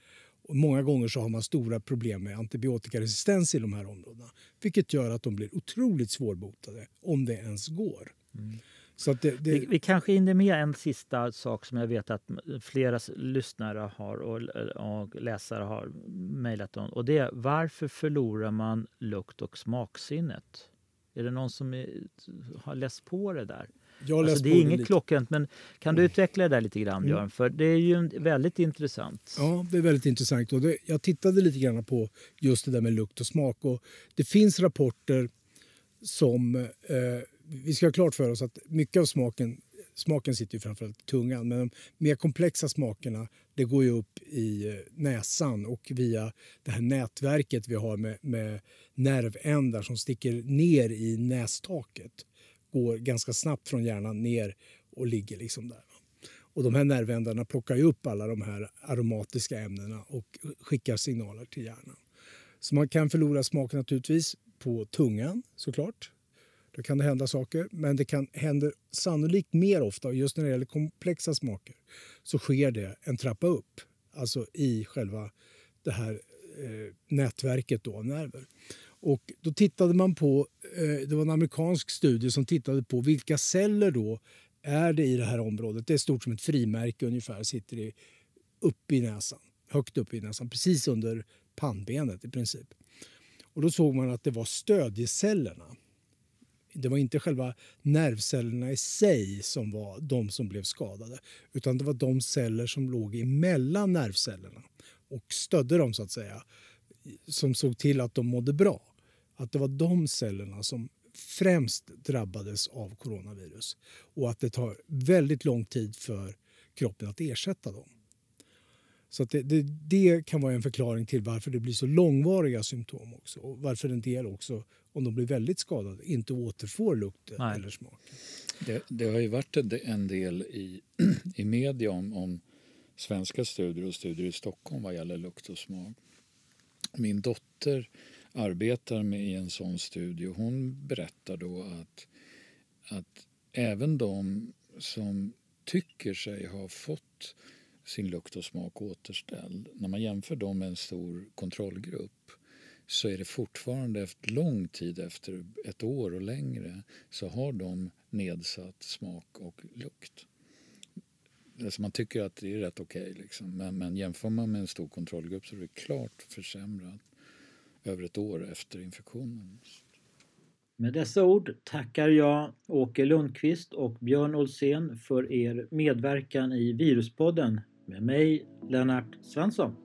Och många gånger så har man stora problem med antibiotikaresistens i de här områdena vilket gör att de blir otroligt svårbotade, om det ens går. Mm. Så det, det... Vi, vi, kanske hinner med en sista sak som jag vet att flera lyssnare har och, och läsare har mejlat om. Och det är varför förlorar man lukt och smaksinnet? Är det någon som är, har läst på det där? Alltså, det är inget klockrent, men kan du utveckla det där lite grann, mm. Björn? För det är ju väldigt intressant. Ja, det är väldigt intressant. Och det, jag tittade lite grann på just det där med lukt och smak. Och det finns rapporter som... Eh, vi ska ha klart för oss att mycket av smaken Smaken sitter ju framförallt i tungan, men de mer komplexa smakerna det går ju upp i eh, näsan och via det här nätverket vi har med, med nervändar som sticker ner i nästaket går ganska snabbt från hjärnan ner och ligger liksom där. Och de här nervändarna plockar ju upp alla de här aromatiska ämnena och skickar signaler till hjärnan. Så man kan förlora smak naturligtvis på tungan såklart. Då kan det hända saker, men det kan hända sannolikt mer ofta. Just när det gäller komplexa smaker så sker det en trappa upp, alltså i själva det här eh, nätverket då, nerver. Och då tittade man på, eh, det var en amerikansk studie som tittade på vilka celler då är det i det här området. Det är stort som ett frimärke ungefär, sitter det upp i näsan, högt upp i näsan, precis under pannbenet i princip. Och då såg man att det var stödjecellerna. Det var inte själva nervcellerna i sig som var de som blev skadade utan det var de celler som låg emellan nervcellerna och stödde dem så att säga som såg till att de mådde bra. Att det var de cellerna som främst drabbades av coronavirus och att det tar väldigt lång tid för kroppen att ersätta dem. Så det, det, det, kan vara en förklaring till varför det blir så långvariga symptom också. Och varför en del också, om de blir väldigt skadade, inte återfår lukt eller smak. Det, det, har ju varit en del i, i media om, om svenska studier och studier i Stockholm vad gäller lukt och smak. Min dotter arbetar med i en sån studie hon berättar då att, att även de som tycker sig ha fått sin lukt och smak återställd. När man jämför dem med en stor kontrollgrupp så är det fortfarande efter lång tid, efter ett år och längre, så har de nedsatt smak och lukt. Alltså man tycker att det är rätt okej, okay, liksom. men, men jämför man med en stor kontrollgrupp så är det klart försämrat över ett år efter infektionen. Med dessa ord tackar jag Åke Lundqvist och Björn Olsén för er medverkan i Viruspodden med mig Lennart Svensson.